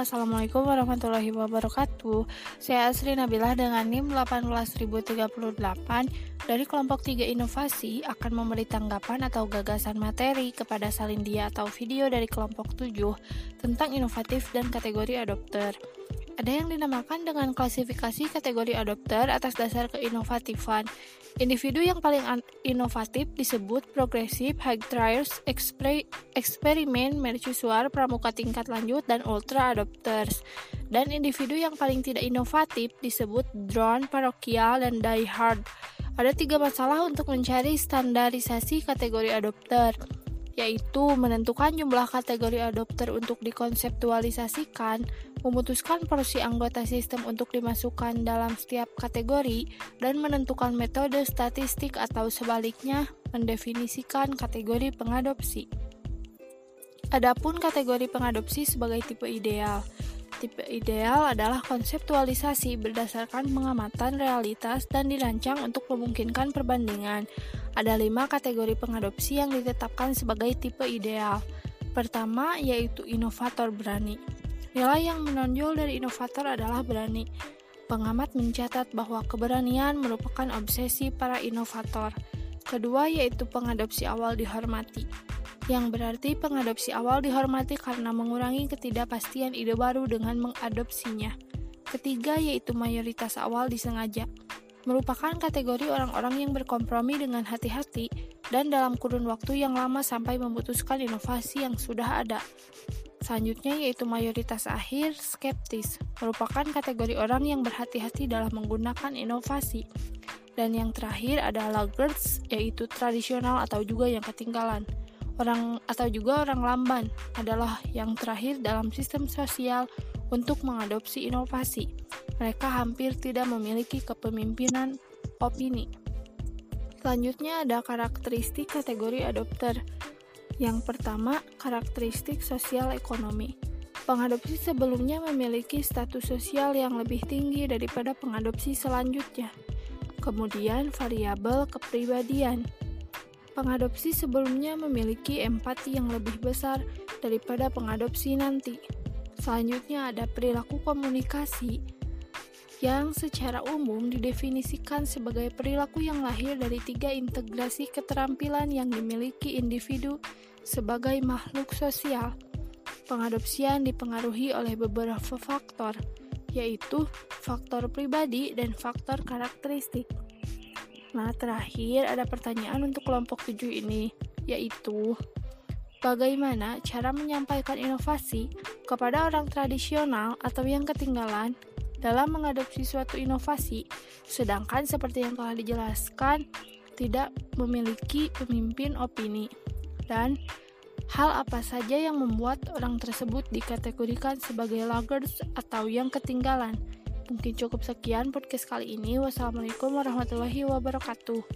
Assalamualaikum warahmatullahi wabarakatuh. Saya Asri Nabilah dengan NIM 18038 dari kelompok 3 inovasi akan memberi tanggapan atau gagasan materi kepada salindia atau video dari kelompok 7 tentang inovatif dan kategori adopter. Ada yang dinamakan dengan klasifikasi kategori adopter atas dasar keinovatifan. Individu yang paling inovatif disebut progresif, high trials, eksperimen, mercusuar, pramuka tingkat lanjut, dan ultra adopters. Dan individu yang paling tidak inovatif disebut drone, parokial, dan die hard. Ada tiga masalah untuk mencari standarisasi kategori adopter yaitu menentukan jumlah kategori adopter untuk dikonseptualisasikan, memutuskan porsi anggota sistem untuk dimasukkan dalam setiap kategori, dan menentukan metode statistik atau sebaliknya mendefinisikan kategori pengadopsi. Adapun kategori pengadopsi sebagai tipe ideal. Tipe ideal adalah konseptualisasi berdasarkan pengamatan realitas dan dirancang untuk memungkinkan perbandingan. Ada lima kategori pengadopsi yang ditetapkan sebagai tipe ideal. Pertama, yaitu inovator berani. Nilai yang menonjol dari inovator adalah berani. Pengamat mencatat bahwa keberanian merupakan obsesi para inovator. Kedua, yaitu pengadopsi awal dihormati yang berarti pengadopsi awal dihormati karena mengurangi ketidakpastian ide baru dengan mengadopsinya. Ketiga yaitu mayoritas awal disengaja, merupakan kategori orang-orang yang berkompromi dengan hati-hati dan dalam kurun waktu yang lama sampai memutuskan inovasi yang sudah ada. Selanjutnya yaitu mayoritas akhir skeptis, merupakan kategori orang yang berhati-hati dalam menggunakan inovasi. Dan yang terakhir adalah laggards, yaitu tradisional atau juga yang ketinggalan. Orang atau juga orang lamban adalah yang terakhir dalam sistem sosial untuk mengadopsi inovasi. Mereka hampir tidak memiliki kepemimpinan opini. Selanjutnya ada karakteristik kategori adopter. Yang pertama, karakteristik sosial ekonomi. Pengadopsi sebelumnya memiliki status sosial yang lebih tinggi daripada pengadopsi selanjutnya. Kemudian, variabel kepribadian. Pengadopsi sebelumnya memiliki empati yang lebih besar daripada pengadopsi nanti. Selanjutnya ada perilaku komunikasi yang secara umum didefinisikan sebagai perilaku yang lahir dari tiga integrasi keterampilan yang dimiliki individu sebagai makhluk sosial. Pengadopsian dipengaruhi oleh beberapa faktor, yaitu faktor pribadi dan faktor karakteristik. Nah, terakhir ada pertanyaan untuk kelompok tujuh ini, yaitu bagaimana cara menyampaikan inovasi kepada orang tradisional atau yang ketinggalan dalam mengadopsi suatu inovasi, sedangkan seperti yang telah dijelaskan, tidak memiliki pemimpin opini. Dan hal apa saja yang membuat orang tersebut dikategorikan sebagai laggards atau yang ketinggalan? Mungkin cukup sekian podcast kali ini. Wassalamualaikum warahmatullahi wabarakatuh.